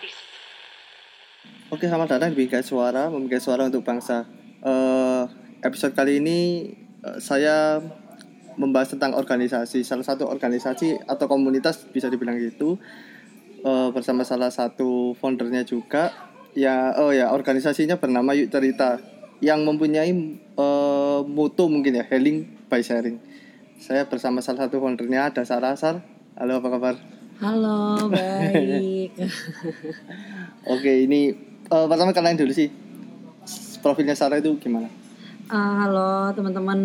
di Oke, selamat datang di Suara, memakai suara untuk bangsa. Eh, episode kali ini eh, saya membahas tentang organisasi, salah satu organisasi atau komunitas bisa dibilang gitu, eh, bersama salah satu foundernya juga. Ya, oh ya, organisasinya bernama Yuk Cerita, yang mempunyai eh, mutu mungkin ya, healing by sharing. Saya bersama salah satu foundernya ada Sarah Sar. Halo, apa kabar? Halo, baik. Oke, ini eh, pertama kalian dulu sih. Profilnya Sarah itu gimana? Eh, halo teman-teman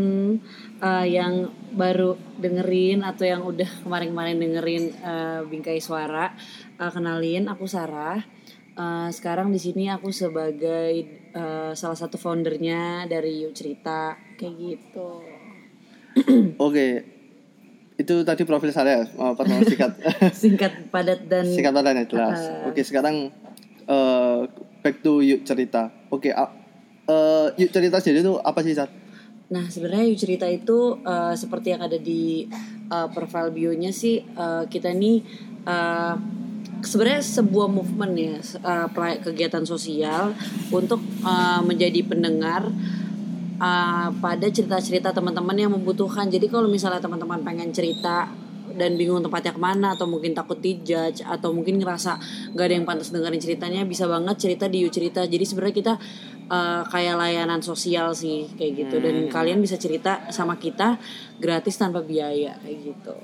eh, yang baru dengerin atau yang udah kemarin-kemarin dengerin eh, Bingkai Suara. Eh, kenalin, aku Sarah. Eh, sekarang di sini aku sebagai eh, salah satu foundernya dari Yuk Cerita kayak gitu. Oke, itu tadi profil saya, uh, pertama singkat, Singkat, padat dan singkat padatnya jelas. Oke, sekarang eh, back to yuk cerita. Oke, uh, eh, yuk cerita sendiri itu apa sih Sar? Nah, sebenarnya Yuk Cerita itu eh, seperti yang ada di eh, profile bio-nya sih eh, kita ini eh, sebenarnya sebuah movement ya, pelay- kegiatan sosial untuk eh, menjadi pendengar eh, pada cerita-cerita teman-teman yang membutuhkan. Jadi kalau misalnya teman-teman pengen cerita dan bingung tempatnya ke mana atau mungkin takut dijudge atau mungkin ngerasa nggak ada yang pantas dengerin ceritanya bisa banget cerita di You cerita jadi sebenarnya kita eh, kayak layanan sosial sih kayak gitu dan kalian bisa cerita sama kita gratis tanpa biaya kayak gitu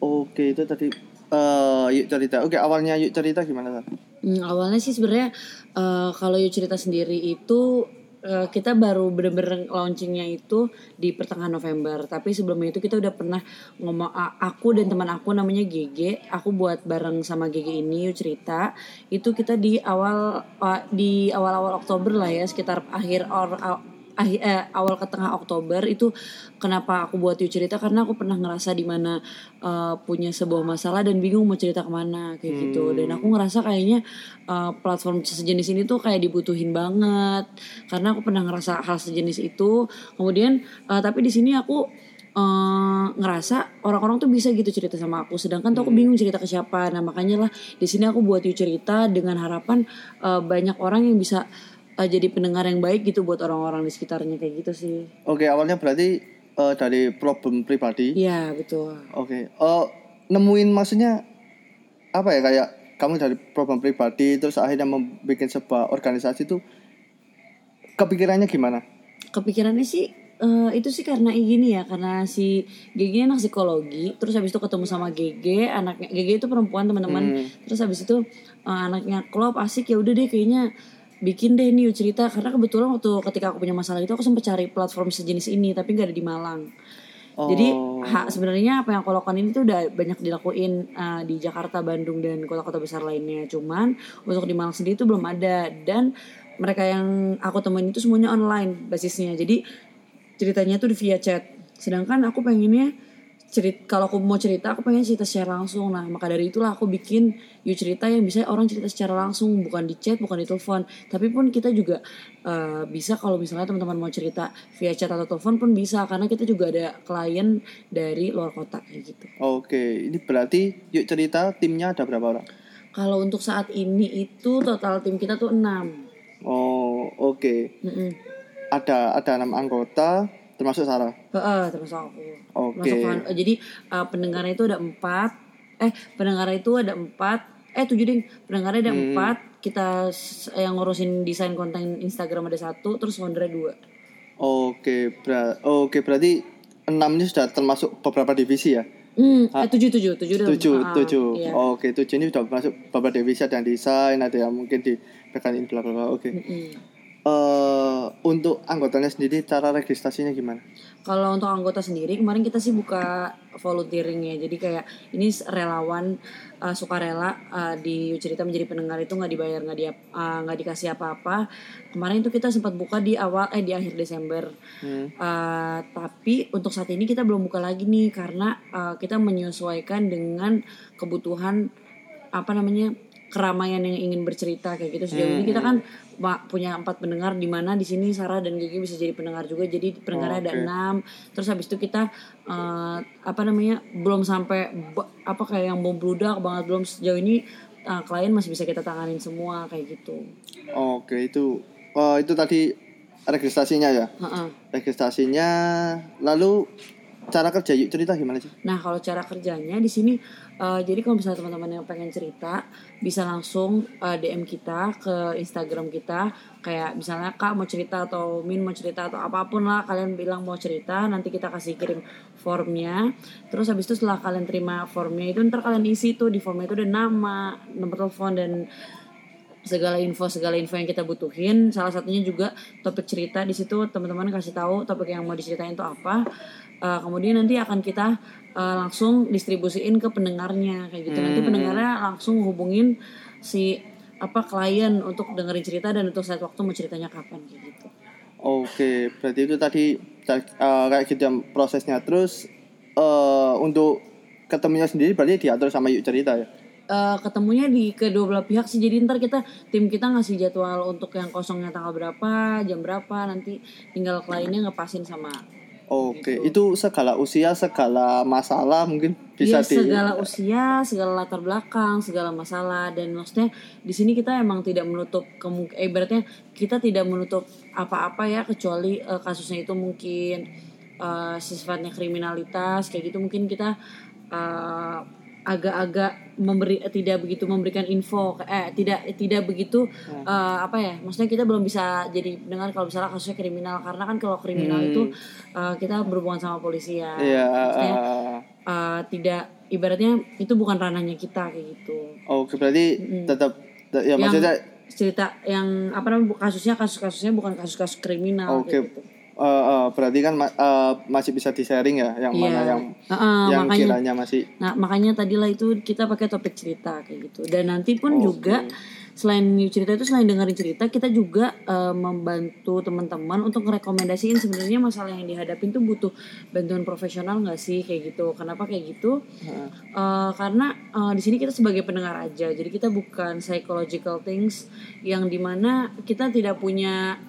Oke, itu tadi eh yuk cerita. Oke, awalnya yuk cerita gimana? Hmm, awalnya sih sebenarnya eh, kalau You cerita sendiri itu eh, kita baru bener-bener launchingnya itu di pertengahan November. Tapi sebelumnya itu kita udah pernah ngomong aku dan teman aku namanya GG. Aku buat bareng sama GG ini cerita. Itu kita di awal eh, di awal-awal Oktober lah ya sekitar akhir or, eh, awal ke tengah Oktober itu kenapa aku buat You cerita? Karena aku pernah ngerasa di mana eh, punya sebuah masalah dan bingung mau cerita ke mana kayak gitu. Dan aku ngerasa kayaknya eh, platform sejenis ini tuh kayak dibutuhin banget. Karena aku pernah ngerasa hal sejenis itu. Kemudian eh, tapi di sini aku eh, ngerasa orang-orang tuh bisa gitu cerita sama aku. Sedangkan tuh aku bingung cerita ke siapa. Nah makanya lah di sini aku buat You cerita dengan harapan eh, banyak orang yang bisa eh, jadi pendengar yang baik gitu buat orang-orang di sekitarnya kayak gitu sih Oke, awalnya berarti eh, dari problem pribadi. Iya betul Oke, eh nemuin maksudnya apa ya kayak kamu dari problem pribadi terus akhirnya membuat sebuah organisasi itu kepikirannya gimana? kepikirannya sih eh, itu sih karena gini ya karena si GG ini anak psikologi terus habis itu ketemu sama GG anaknya GG itu perempuan teman-teman terus habis itu eh, anaknya klop asik ya udah deh kayaknya bikin deh nih cerita karena kebetulan waktu ketika aku punya masalah itu aku sempat cari platform sejenis ini tapi nggak ada di Malang jadi ha, sebenarnya apa yang aku lakukan ini tuh udah banyak dilakuin uh, di Jakarta, Bandung dan kota-kota besar lainnya. Cuman untuk di Malang sendiri itu belum ada dan mereka yang aku temuin itu semuanya online basisnya. Jadi ceritanya tuh via chat. Sedangkan aku pengennya cerit kalau aku mau cerita aku pengen cerita secara langsung. Nah, maka dari itulah aku bikin You cerita yang bisa orang cerita secara langsung, bukan di chat, bukan di telepon. Tapi pun kita juga uh, bisa kalau misalnya teman-teman mau cerita via chat atau telepon pun bisa karena kita juga ada klien dari luar kota kayak gitu. Oke, ini berarti yuk cerita timnya ada berapa orang? Kalau untuk saat ini itu total tim kita tuh 6. Oh, oke. Mm-mm. Ada ada enam anggota termasuk Sarah. Heeh, termasuk aku. Oke. Kan- eh, jadi eh, pendengarnya itu ada empat. Eh pendengarnya itu ada empat. Eh tujuh ding. Pendengarnya ada empat. Kita s- yang ngurusin desain konten Instagram ada satu. Terus foundernya dua. Oke, ber oke berarti enam ini sudah termasuk beberapa divisi ya? Hmm, eh tujuh tujuh tujuh Tujuh, ah, tujuh. Iya. Oke, tujuh ini sudah masuk beberapa divisi ada yang desain, ada yang mungkin di bagian bla bla bla. Oke. Eh untuk anggotanya sendiri cara registrasinya gimana? Kalau untuk anggota sendiri kemarin kita sih buka volunteering ya. Jadi kayak ini relawan uh, sukarela uh, di cerita menjadi pendengar itu nggak dibayar nggak dia uh, nggak dikasih apa-apa. Kemarin itu kita sempat buka di awal eh di akhir Desember. Uh, tapi untuk saat ini kita belum buka lagi nih karena uh, kita menyesuaikan dengan kebutuhan apa namanya keramaian yang ingin bercerita kayak gitu sejauh ini kita kan punya empat pendengar di mana di sini Sarah dan Gigi bisa jadi pendengar juga jadi pendengarnya ada Oke. enam terus habis itu kita eh, apa namanya belum sampai apa kayak yang bom bludak banget belum sejauh ini uh, klien masih bisa kita tanganin semua kayak gitu Oke, itu oh, itu tadi registrasinya ya. Heeh. Registrasinya lalu cara kerja yuk cerita gimana sih? Nah, kalau cara kerjanya di sini eh, jadi kalau misalnya teman-teman yang pengen cerita bisa langsung eh, DM kita ke Instagram kita. Kayak misalnya Kak mau cerita atau Min mau cerita atau apa pun lah kalian bilang mau cerita nanti kita kasih kirim formnya. Terus habis itu setelah kalian terima formnya itu ntar kalian isi tuh di formnya itu ada nama nomor telepon dan segala info segala info yang kita butuhin. Salah satunya juga topik cerita di situ teman-teman kasih tahu topik yang mau diceritain itu apa. Uh, kemudian nanti akan kita uh, langsung distribusiin ke pendengarnya kayak gitu. Nanti pendengarnya langsung hubungin si apa klien untuk dengerin cerita dan untuk saat waktu mau ceritanya kapan kayak gitu. Oke, berarti itu tadi eh, kayak gitu ya prosesnya. Terus eh, untuk ketemunya sendiri berarti diatur sama yuk cerita ya. Eh, ketemunya di kedua belah pihak sih. Jadi ntar kita tim kita ngasih jadwal untuk yang kosongnya tanggal berapa jam berapa nanti tinggal kliennya ngepasin sama Oke, itu segala usia, segala masalah mungkin bisa di segala usia, segala latar belakang, segala masalah. Dan maksudnya di sini kita emang tidak menutup kemungkinan eh, ibaratnya kita tidak menutup apa-apa ya kecuali eh, kasusnya itu mungkin eh, sifatnya kriminalitas kayak gitu. Mungkin kita eh, agak-agak memberi tidak begitu memberikan info eh tidak tidak begitu eh, apa ya maksudnya kita belum bisa jadi dengar kalau misalnya kasusnya kriminal. Karena kan kalau kriminal itu eh, kita berhubungan sama polisi ya. Iya, Maksudnya, eh, uh, tidak ibaratnya itu bukan ranahnya kita kayak gitu. Oke, berarti tetap ya Yang maksudnya cerita yang apa namanya kasusnya kasus-kasusnya bukan kasus-kasus kriminal Oke, kayak gitu. Eh, eh, berarti kan eh, masih bisa di sharing ya, yang mana Iya. yang Heeh, yang makanya kiranya masih nah makanya tadilah itu kita pakai topik cerita kayak gitu. Dan nanti pun juga selain new cerita itu selain dengerin cerita kita juga uh, membantu teman-teman untuk merekomendasiin sebenarnya masalah yang dihadapin tuh butuh bantuan profesional nggak sih kayak gitu. Kenapa kayak gitu? Uh, karena uh, di sini kita sebagai pendengar aja, jadi kita bukan psychological things yang di mana kita tidak punya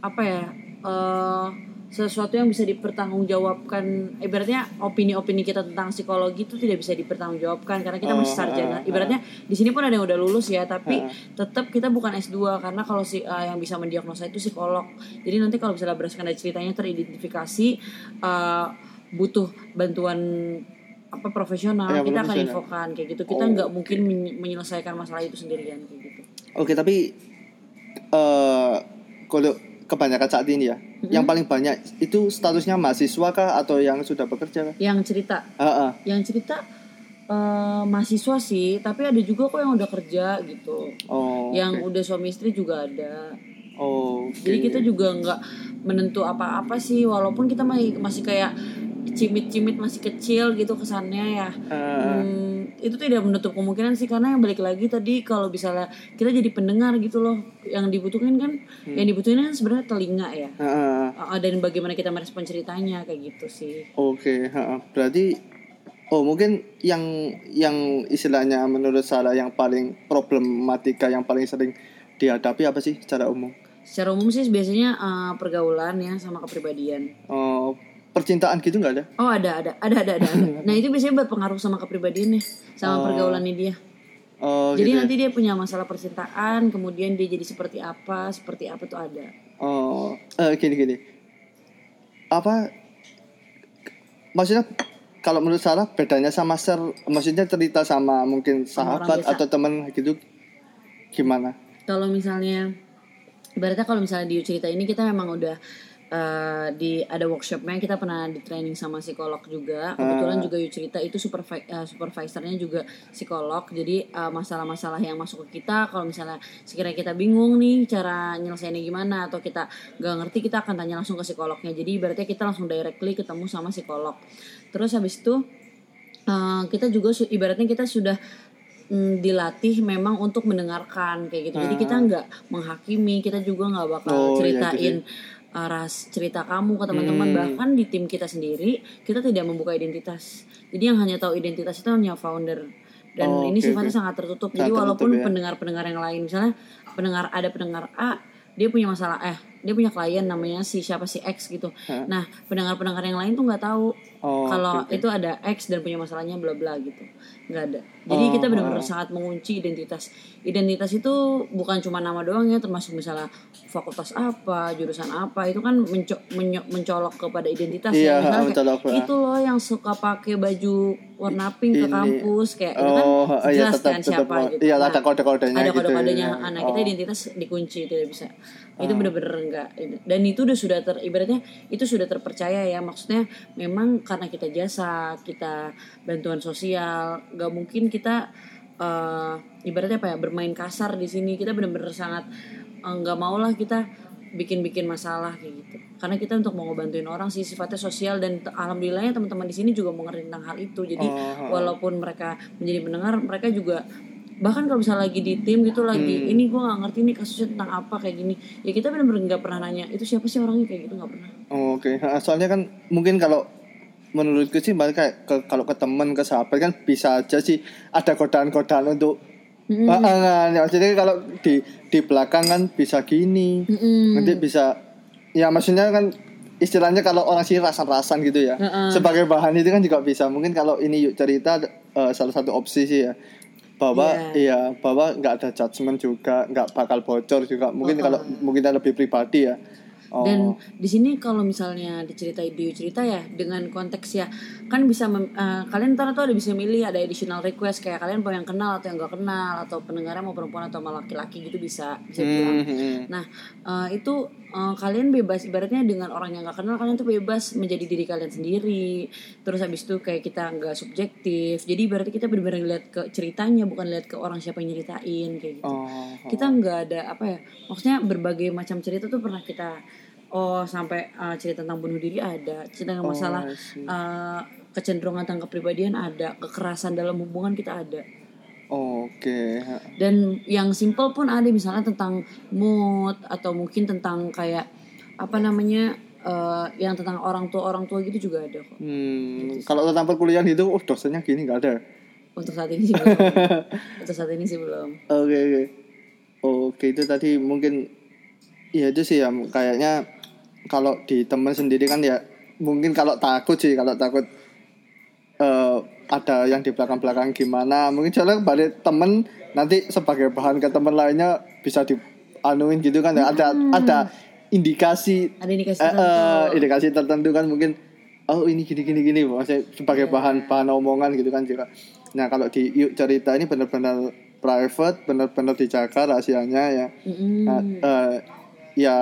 apa ya uh, sesuatu yang bisa dipertanggungjawabkan. Ibaratnya opini-opini kita tentang psikologi itu tidak bisa dipertanggungjawabkan karena kita masih Oh, sarjana. ah, Ibaratnya di sini pun ada yang udah lulus ya, tapi tetap kita bukan S2 karena kalau si uh, yang bisa mendiagnosa itu psikolog. Jadi nanti kalau misalnya berdasarkan dari ceritanya teridentifikasi uh, butuh bantuan apa profesional Ya, kita akan infokan kayak gitu kita nggak mungkin menye- menyelesaikan masalah itu sendirian kayak gitu Oke, tapi eh kalau kebanyakan saat ini ya, yang paling banyak itu statusnya mahasiswa kah atau yang sudah bekerja kah? yang cerita Ah, ah. yang cerita eh, mahasiswa sih tapi ada juga kok yang udah kerja gitu Oh. yang udah suami istri juga ada Oh. jadi kita juga nggak menentu apa-apa sih walaupun kita masih masih kayak cimit-cimit masih kecil gitu kesannya ya Ah. Hmm, itu tidak menutup kemungkinan sih karena yang balik lagi tadi kalau misalnya kita jadi pendengar gitu loh yang dibutuhin kan yang dibutuhin kan sebenarnya telinga ya. Ah. Uh, dan bagaimana kita merespon ceritanya kayak gitu sih. Oke, ha, berarti oh mungkin yang yang istilahnya menurut saya yang paling problematika yang paling sering dihadapi apa sih secara umum? secara umum sih biasanya uh, pergaulan ya sama kepribadian. Oh, percintaan gitu nggak ada? oh ada ada ada ada ada, ada. nah itu biasanya berpengaruh sama kepribadiannya sama pergaulannya dia Oh, jadi gitu ya? nanti dia punya masalah percintaan kemudian dia jadi seperti apa seperti apa tuh ada Oh, eh, gini gini. Apa? Maksudnya kalau menurut Sarah bedanya sama ser, maksudnya cerita sama mungkin sahabat atau teman gitu gimana? kalau misalnya ibaratnya kalau misalnya di cerita ini kita memang udah eh, di ada workshopnya kita pernah di training sama psikolog juga. Kebetulan juga Yu cerita itu supervi- eh, supervisornya juga psikolog. Jadi eh, masalah-masalah yang masuk ke kita kalau misalnya sekiranya kita bingung nih cara nyelesainnya gimana atau kita nggak ngerti kita akan tanya langsung ke psikolognya. Jadi ibaratnya kita langsung directly ketemu sama psikolog. Terus habis itu eh, kita juga ibaratnya kita sudah mm, dilatih memang untuk mendengarkan kayak gitu. Jadi kita nggak menghakimi, kita juga nggak bakal Oh, iya, ceritain uh, ras cerita kamu ke teman-teman. Hmm. Bahkan di tim kita sendiri kita tidak membuka identitas. Jadi yang hanya tahu identitas itu hanya founder. Dan Oh, ini oke, sifatnya oke. sangat tertutup. Sangat Jadi tertutup, walaupun ya. pendengar-pendengar yang lain, misalnya pendengar ada pendengar A, dia punya masalah eh dia punya klien namanya si siapa si X gitu Hah? nah pendengar-pendengar yang lain tuh nggak tahu Oh, kalau oke, oke. itu ada X dan punya masalahnya bla bla gitu nggak ada. Jadi Oh, kita benar-benar oh. sangat mengunci identitas. Identitas itu bukan cuma nama doang ya termasuk misalnya fakultas apa jurusan apa itu kan menco- menyo- mencolok kepada identitas Iya, ya misalnya kayak, mencolok, ah. itu loh yang suka pakai baju warna pink ke kampus kayak itu kan Oh, iya, jelas tetap- kan tetap siapa mau- gitu iya, Nah, ada kode-kodenya ada gitu kode-kodenya. ya. nah kita Oh. identitas dikunci tidak bisa. Itu bener-bener enggak. Dan itu udah sudah ter ibaratnya itu sudah terpercaya ya. Maksudnya memang karena kita jasa kita bantuan sosial nggak mungkin kita eh, ibaratnya apa ya bermain kasar di sini. Kita bener-bener sangat eh, nggak mau lah kita bikin-bikin masalah kayak gitu. Karena kita untuk mau ngebantuin orang sih sifatnya sosial dan alhamdulillahnya teman-teman di sini juga mengerti tentang hal itu. Jadi Oh. walaupun mereka menjadi pendengar mereka juga bahkan kalau misalnya lagi di tim gitu Hmm. lagi ini gue nggak ngerti nih kasusnya tentang apa kayak gini. Ya kita benar-benar nggak pernah nanya itu siapa sih orangnya? kayak gitu nggak pernah. Oh, Oke, Ha, soalnya kan mungkin kalau menurutku sih kayak ke, kalau ke teman ke sahabat kan bisa aja sih ada godaan-godaan untuk Mm-mm. Ah, ah, nah, maksudnya kalau di di belakang kan bisa gini, Mm-mm. nanti bisa ya maksudnya kan istilahnya kalau orang sih rasan-rasan gitu ya. Heeh. Sebagai bahan itu kan juga bisa. Mungkin kalau ini yuk cerita eh, salah satu opsi sih ya. Bahwa iya, bahwa nggak ada judgement juga, nggak bakal bocor juga. Mungkin kalau mungkin lebih pribadi ya. Oh. dan di sini kalau misalnya diceritain di cerita ya dengan konteks ya kan bisa mem- eh, kalian ntar tuh ada bisa milih ada additional request kayak kalian mau yang kenal atau yang gak kenal atau pendengarnya mau perempuan atau mau laki-laki gitu bisa bisa bilang Hmm, hmm. Nah, eh, itu eh, kalian bebas ibaratnya dengan orang yang gak kenal kalian tuh bebas menjadi diri kalian sendiri. Terus habis itu kayak kita nggak subjektif. Jadi berarti kita benar-benar lihat ke ceritanya bukan lihat ke orang siapa yang nyeritain kayak gitu. Oh, Kita nggak ada apa ya? Maksudnya berbagai macam cerita tuh pernah kita oh sampai eh, cerita tentang bunuh diri ada, cerita tentang masalah I see. eh, kecenderungan tentang kepribadian ada, kekerasan dalam hubungan kita ada Oke. dan yang simple pun ada misalnya tentang mood atau mungkin tentang kayak apa namanya eh, yang tentang orang tua orang tua gitu juga ada kok Hmm, kalau tentang perkuliahan itu, oh dosennya gini nggak ada. untuk saat ini sih belum untuk saat ini sih belum Oke oke. Oke itu tadi mungkin ya itu sih ya kayaknya kalau di teman sendiri kan ya mungkin kalau takut sih kalau takut eh ada yang di belakang-belakang gimana mungkin soalnya balik temen nanti sebagai bahan ke teman lainnya bisa dianuin gitu kan ya. Ada ada indikasi ada indikasi eh, tertentu. eh, indikasi tertentu kan mungkin oh ini gini gini gini maksudnya sebagai bahan bahan omongan gitu kan juga. Nah kalau di yuk cerita ini benar-benar private benar-benar dijaga rahasianya ya. Mm-mm. Nah, eh, ya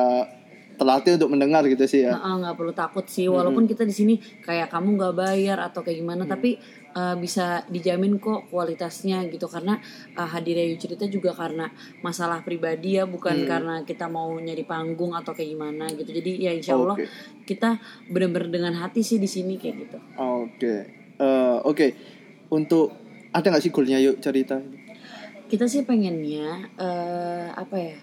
terlatih untuk mendengar gitu sih ya. Nggak perlu takut sih walaupun kita di sini kayak kamu nggak bayar atau kayak gimana tapi uh, bisa dijamin kok kualitasnya gitu. Karena uh, hadirnya Yu cerita juga karena masalah pribadi ya bukan karena kita mau nyari panggung atau kayak gimana gitu. Jadi ya insya Allah Oke. kita benar-benar dengan hati sih di sini kayak gitu. Oke. Eh, oke. Untuk ada nggak sih goalnya yuk cerita? Kita sih pengennya eh apa ya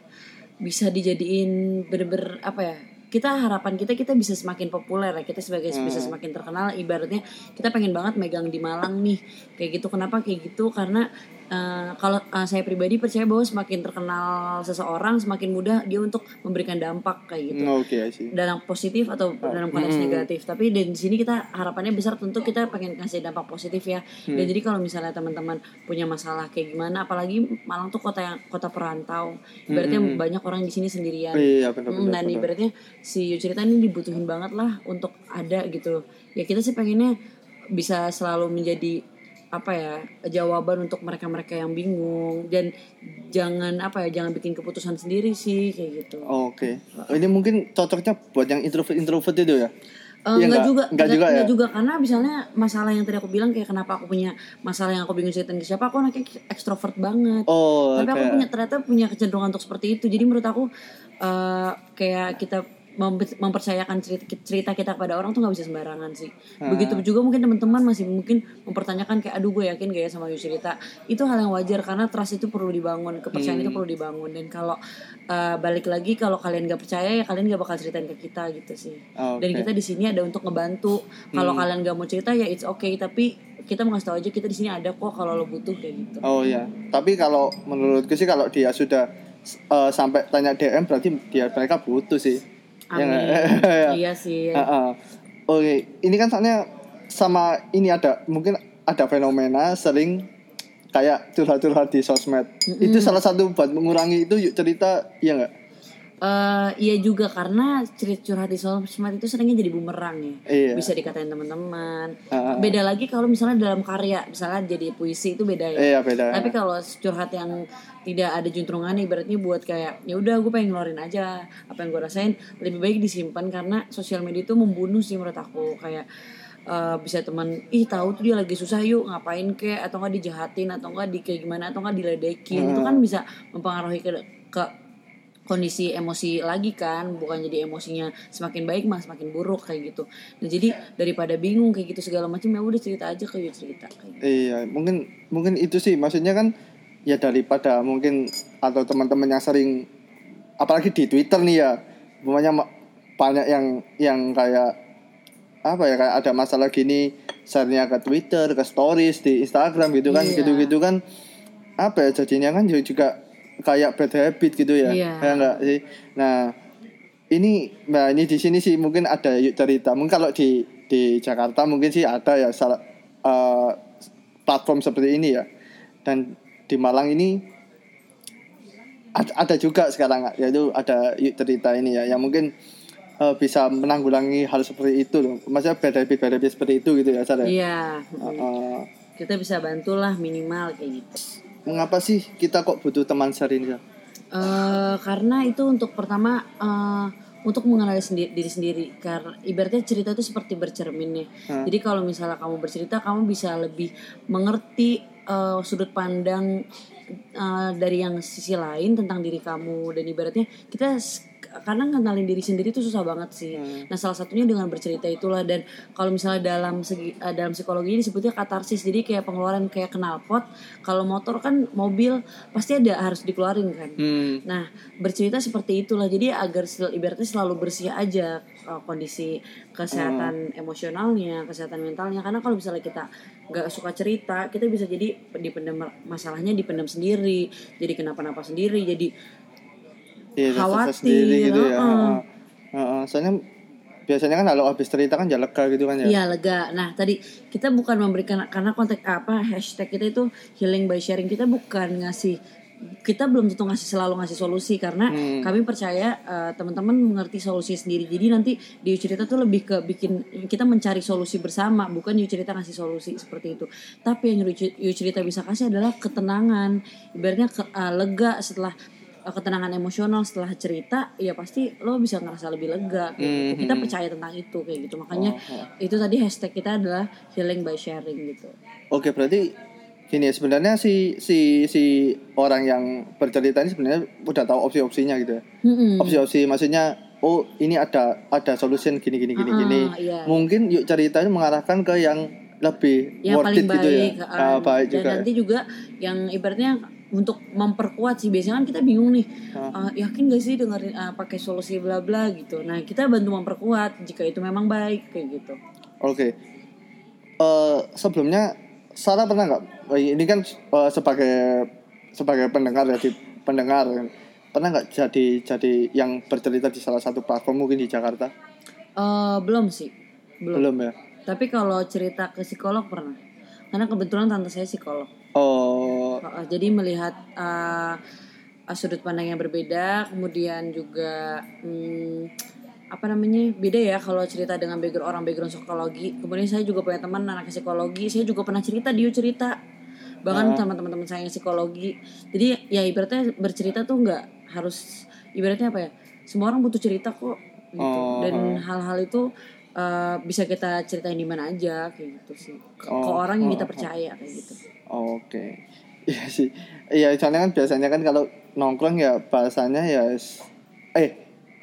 bisa dijadiin bener-bener apa ya kita harapan kita kita bisa semakin populer ya. Kita sebagai bisa semakin terkenal ibaratnya kita pengen banget megang di Malang nih. Kayak gitu kenapa kayak gitu? Karena eh, kalau eh, saya pribadi percaya bahwa semakin terkenal seseorang semakin mudah dia untuk memberikan dampak kayak gitu. Hmm, oke sih dalam positif atau dalam konteks negatif. Tapi di sini kita harapannya besar tentu kita pengen kasih dampak positif ya. Dan jadi kalau misalnya teman-teman punya masalah kayak gimana apalagi Malang tuh kota yang kota perantau. Ibaratnya banyak orang di sini sendirian. Iya Hmm, benar-benar dan ibaratnya si cerita ini dibutuhin banget lah untuk ada gitu. Ya kita sih pengennya bisa selalu menjadi apa ya jawaban untuk mereka-mereka yang bingung dan jangan apa ya jangan bikin keputusan sendiri sih kayak gitu Oke. Ini mungkin cocoknya buat yang introvert introvert itu ya. Eh, Iya, enggak enggak- juga enggak juga ya? enggak juga karena misalnya masalah yang tadi aku bilang kayak kenapa aku punya masalah yang aku bingung ceritain ke siapa aku anaknya ekstrovert banget Oh, tapi aku kayak- punya ternyata punya kecenderungan untuk seperti itu jadi menurut aku eh, kayak kita mempercayakan cerita, cerita kita kepada orang tuh nggak bisa sembarangan sih Hmm. begitu juga mungkin teman-teman masih mungkin mempertanyakan kayak aduh gue yakin gak ya sama Yu cerita itu hal yang wajar karena trust itu perlu dibangun kepercayaan Hmm. itu perlu dibangun dan kalau eh, balik lagi kalau kalian gak percaya ya kalian gak bakal ceritain ke kita gitu sih Oke. dan kita di sini ada untuk ngebantu kalau Hmm. kalian gak mau cerita ya it's okay tapi kita mau kasih tahu aja kita di sini ada kok kalau lo butuh kayak gitu Oh ya. Tapi kalau menurutku sih kalau dia sudah eh, sampai tanya DM berarti dia mereka butuh sih. Ya Amin. nggak? iya sih. Heeh. Oke, ini kan soalnya sama ini ada mungkin ada fenomena sering kayak curhat-curhat di sosmed. Itu salah satu buat mengurangi itu yuk cerita iya nggak? Eh, iya juga karena cerita curhat di sosmed itu seringnya jadi bumerang ya. Iya. Bisa dikatain teman-teman. Ah. Beda lagi kalau misalnya dalam karya, misalnya jadi puisi itu beda ya. Iya beda. Tapi kalau curhat yang tidak ada juntrungan ibaratnya buat kayak ya udah gue pengen ngeluarin aja apa yang gue rasain lebih baik disimpan karena sosial media itu membunuh sih menurut aku kayak eh, bisa teman ih tahu tuh dia lagi susah yuk ngapain kek atau nggak dijahatin atau nggak di kayak gimana atau nggak diledekin itu kan bisa mempengaruhi ke, ke kondisi emosi lagi kan bukan jadi emosinya semakin baik malah semakin buruk kayak gitu nah jadi daripada bingung kayak gitu segala macam ya udah cerita aja kayak cerita kayak gitu. Iya, mungkin mungkin itu sih maksudnya kan ya daripada mungkin atau teman-teman yang sering apalagi di Twitter nih ya, ma- banyak yang yang kayak apa ya kayak ada masalah gini share-nya ke Twitter, ke stories di Instagram gitu kan, Iya. gitu-gitu kan apa ya jadinya kan juga- juga kayak bad habit gitu ya. Iya. Ya enggak sih? Nah, ini nah ini di sini sih mungkin ada yuk cerita. Mungkin kalau di di Jakarta mungkin sih ada ya salah eh, platform seperti ini ya. Dan di Malang ini ada, ada juga sekarang yaitu ada yuk cerita ini ya yang mungkin eh, bisa menanggulangi hal seperti itu loh. Maksudnya bad habit bad habit seperti itu gitu ya, Sarah. iya Eh, kita bisa bantulah minimal kayak gitu mengapa sih kita kok butuh teman share ini? Sar? Eh, karena itu untuk pertama eh, untuk mengenali sendi- diri sendiri karena ibaratnya cerita itu seperti bercermin ya jadi kalau misalnya kamu bercerita kamu bisa lebih mengerti eh, sudut pandang eh, dari yang sisi lain tentang diri kamu dan ibaratnya kita karena ngenalin diri sendiri itu susah banget sih. Nah salah satunya dengan bercerita itulah. Dan kalau misalnya dalam segi eh, dalam psikologi disebutnya katarsis. Jadi kayak pengeluaran kayak knalpot kalau motor kan mobil pasti ada harus dikeluarin kan. Hmm. Nah, bercerita seperti itulah. Jadi agar sel- ibaratnya selalu bersih aja uh, kondisi kesehatan emosionalnya, kesehatan mentalnya. Karena kalau misalnya kita nggak suka cerita, kita bisa jadi dipendam masalahnya dipendam sendiri, jadi kenapa-napa sendiri, jadi Iya, rasa Khawatir, sendiri gitu ya. heeh. Heeh. Heeh, Soalnya biasanya kan kalau habis cerita kan ya lega gitu kan ya. Iya lega. Nah tadi kita bukan memberikan karena konteks apa hashtag kita itu healing by sharing kita bukan ngasih kita belum tentu ngasih selalu ngasih solusi karena Hmm. kami percaya eh, teman-teman mengerti solusi sendiri. Jadi nanti di cerita tuh lebih ke bikin kita mencari solusi bersama bukan Yuk cerita ngasih solusi seperti itu. Tapi yang Yuk cerita bisa kasih adalah ketenangan. Ibaratnya ke- eh, lega setelah ketenangan emosional setelah cerita ya pasti lo bisa ngerasa lebih lega kayak gitu. kita percaya tentang itu kayak gitu makanya itu tadi hashtag kita adalah healing by sharing gitu Oke, berarti gini ya, sebenarnya si si si orang yang bercerita ini sebenarnya udah tahu opsi-opsinya gitu ya. Mm-mm. Opsi-opsi maksudnya oh ini ada ada solution gini gini gini Ah, gini. iya. Mungkin yuk ceritanya mengarahkan ke yang lebih yang worth paling it baik, gitu ya. ah, Ah, baik dan juga. ya. nanti juga yang ibaratnya untuk memperkuat sih. Biasanya kan kita bingung nih ah, yakin gak sih dengerin ah, pakai solusi bla bla gitu. Nah kita bantu memperkuat jika itu memang baik kayak gitu. Oke. Eh sebelumnya Sarah pernah nggak? Ini kan eh, sebagai sebagai pendengar ya di pendengar pernah nggak jadi jadi yang bercerita di salah satu platform mungkin di Jakarta? Eh, belum sih. Belum. Belum ya. tapi kalau cerita ke psikolog pernah. Karena kebetulan tante saya psikolog Oh, Uh, jadi melihat uh, sudut pandang yang berbeda, kemudian juga hmm, apa namanya beda ya kalau cerita dengan background orang background psikologi. Kemudian saya juga punya teman anak psikologi, saya juga pernah cerita dia cerita bahkan sama teman-teman saya yang psikologi. Jadi ya ibaratnya bercerita tuh nggak harus ibaratnya apa ya? Semua orang butuh cerita kok gitu. Oh. Dan hal-hal itu uh, bisa kita ceritain di mana aja kayak gitu sih. Ke, ke Oh, orang yang oh, kita oh. percaya kayak gitu. oke. Iya sih. Iya, soalnya kan biasanya kan kalau nongkrong ya bahasanya ya eh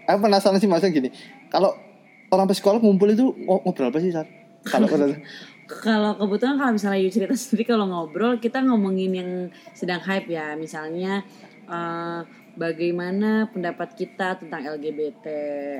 aku penasaran sih maksudnya gini. Kalau orang psikolog ngumpul itu ngo- ngobrol apa sih, Sar? Kalau kalau Kalau kebetulan kalau misalnya you cerita sendiri kalau ngobrol kita ngomongin yang sedang hype ya misalnya eh, bagaimana pendapat kita tentang LGBT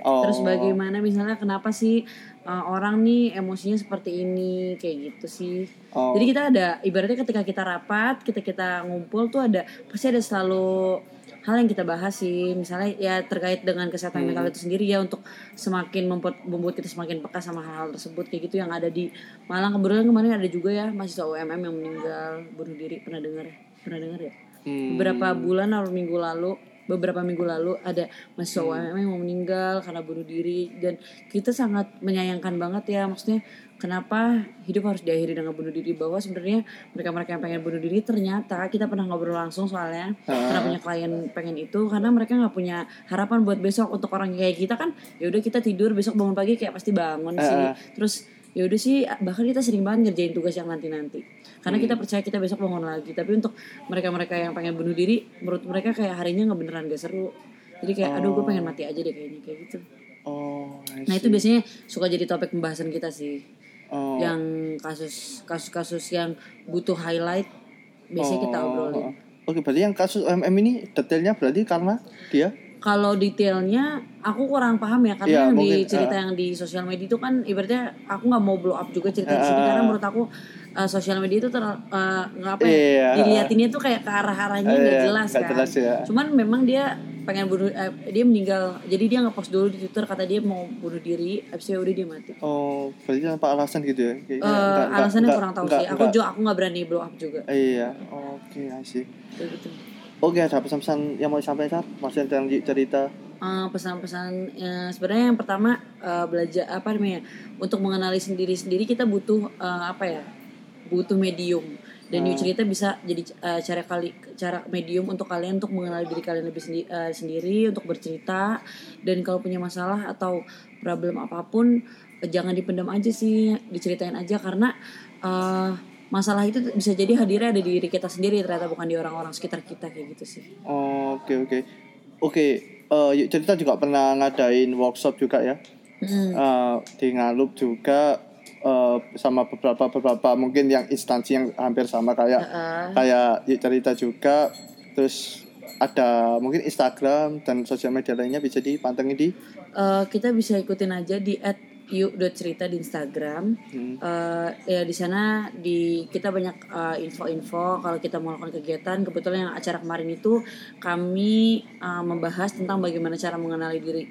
Oh. terus bagaimana misalnya kenapa sih eh, orang nih emosinya seperti ini? Kayak gitu sih. Oh. jadi kita ada ibaratnya ketika kita rapat kita kita ngumpul tuh ada pasti ada selalu hal yang kita bahas sih. Misalnya ya terkait dengan kesehatan mental itu sendiri ya untuk semakin membuat membuat kita semakin peka sama hal-hal tersebut. Kayak gitu yang ada di Malang. Kebetulan kemarin ada juga ya mahasiswa UMM yang meninggal. Bunuh diri. Pernah dengar pernah dengar ya Hmm. beberapa bulan atau minggu lalu beberapa minggu lalu ada mahasiswa UMM yang mau meninggal karena bunuh diri. Dan kita sangat menyayangkan banget ya maksudnya kenapa hidup harus diakhiri dengan bunuh diri? Bahwa sebenarnya mereka-mereka yang pengen bunuh diri ternyata kita pernah ngobrol langsung soalnya karena punya klien pengen itu karena mereka nggak punya harapan buat besok untuk orang kayak kita kan ya udah kita tidur besok bangun pagi kayak pasti bangun sih. Terus ya udah sih bahkan kita sering banget ngerjain tugas yang nanti nanti karena kita percaya kita besok bangun lagi. Tapi untuk mereka mereka yang pengen bunuh diri menurut mereka kayak harinya nggak beneran gak seru. Jadi kayak aduh gue pengen mati aja deh kayaknya kayak gitu. Oh, nah itu biasanya suka jadi topik pembahasan kita sih. Oh. yang kasus kasus-kasus yang butuh highlight biasanya kita obrolin. Oke, berarti yang kasus UMM ini detailnya berarti karena dia kalau detailnya aku kurang paham ya karena Iya, yang mungkin, di cerita yang di sosial media itu kan ibaratnya aku nggak mau blow up juga cerita di sini karena menurut aku uh, sosial media itu ter uh, nggak apa ya Iya. dilihatinnya tuh kayak ke arah arahnya nggak Iya, jelas kan jelas ya. cuman memang dia pengen bunuh eh, dia meninggal jadi dia ngepost dulu di twitter kata dia mau bunuh diri itu ya udah dia mati Oh, berarti tanpa alasan gitu ya? Kayaknya Eh, nggak- nggak- alasannya nggak- kurang tahu nggak- sih aku nggak- juga aku nggak berani blow up juga Iya, oke, I see. kayak gitu Oke, ada pesan-pesan yang mau disampaikan? Masih ada yang cerita? Eh, pesan-pesan ya, sebenarnya yang pertama eh, belajar apa namanya untuk mengenali sendiri sendiri kita butuh eh, apa ya butuh medium dan New cerita bisa jadi eh, cara kali cara medium untuk kalian untuk mengenali diri kalian lebih sendi- eh, sendiri untuk bercerita dan kalau punya masalah atau problem apa pun jangan dipendam aja sih diceritain aja karena eh, masalah itu bisa jadi hadirnya ada di diri kita sendiri ternyata bukan di orang-orang sekitar kita kayak gitu sih Oh, Oke, oke. Oke, eh, yuk cerita juga pernah ngadain workshop juga ya? Mm. Eh, di Ngalup juga eh, sama beberapa beberapa mungkin yang instansi yang hampir sama kayak Heeh. kayak yuk cerita juga terus ada mungkin Instagram dan sosial media lainnya bisa dipantengin di Eh, kita bisa ikutin aja di @yuk.cerita di Instagram. Eh, ya di sana di kita banyak eh, info-info kalau kita mau melakukan kegiatan. Kebetulan yang acara kemarin itu kami eh, membahas tentang bagaimana cara mengenali diri.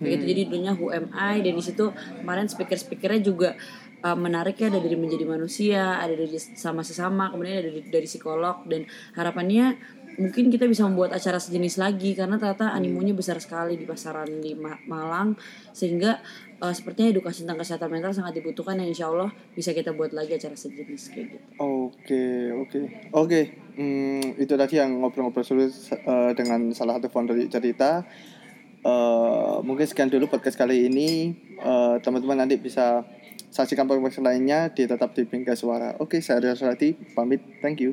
Begitu jadi dunia Who Am I dan di situ kemarin speaker-speakernya juga eh, menarik ya ada dari menjadi manusia, ada dari sama sesama, kemudian ada dari, dari psikolog dan harapannya mungkin kita bisa membuat acara sejenis lagi karena ternyata animonya besar sekali di pasaran di Ma- Malang sehingga eh, sepertinya edukasi tentang kesehatan mental sangat dibutuhkan dan insya Allah bisa kita buat lagi acara sejenis kayak gitu. Oke, oke. Oke, hmm, itu tadi yang ngobrol-ngobrol seru eh, dengan salah satu founder cerita. Eh, mungkin sekian dulu podcast kali ini. Teman-teman nanti bisa saksikan podcast lainnya di tetap di Bingkai Suara. Oke, saya Ria Surati, pamit. Thank you.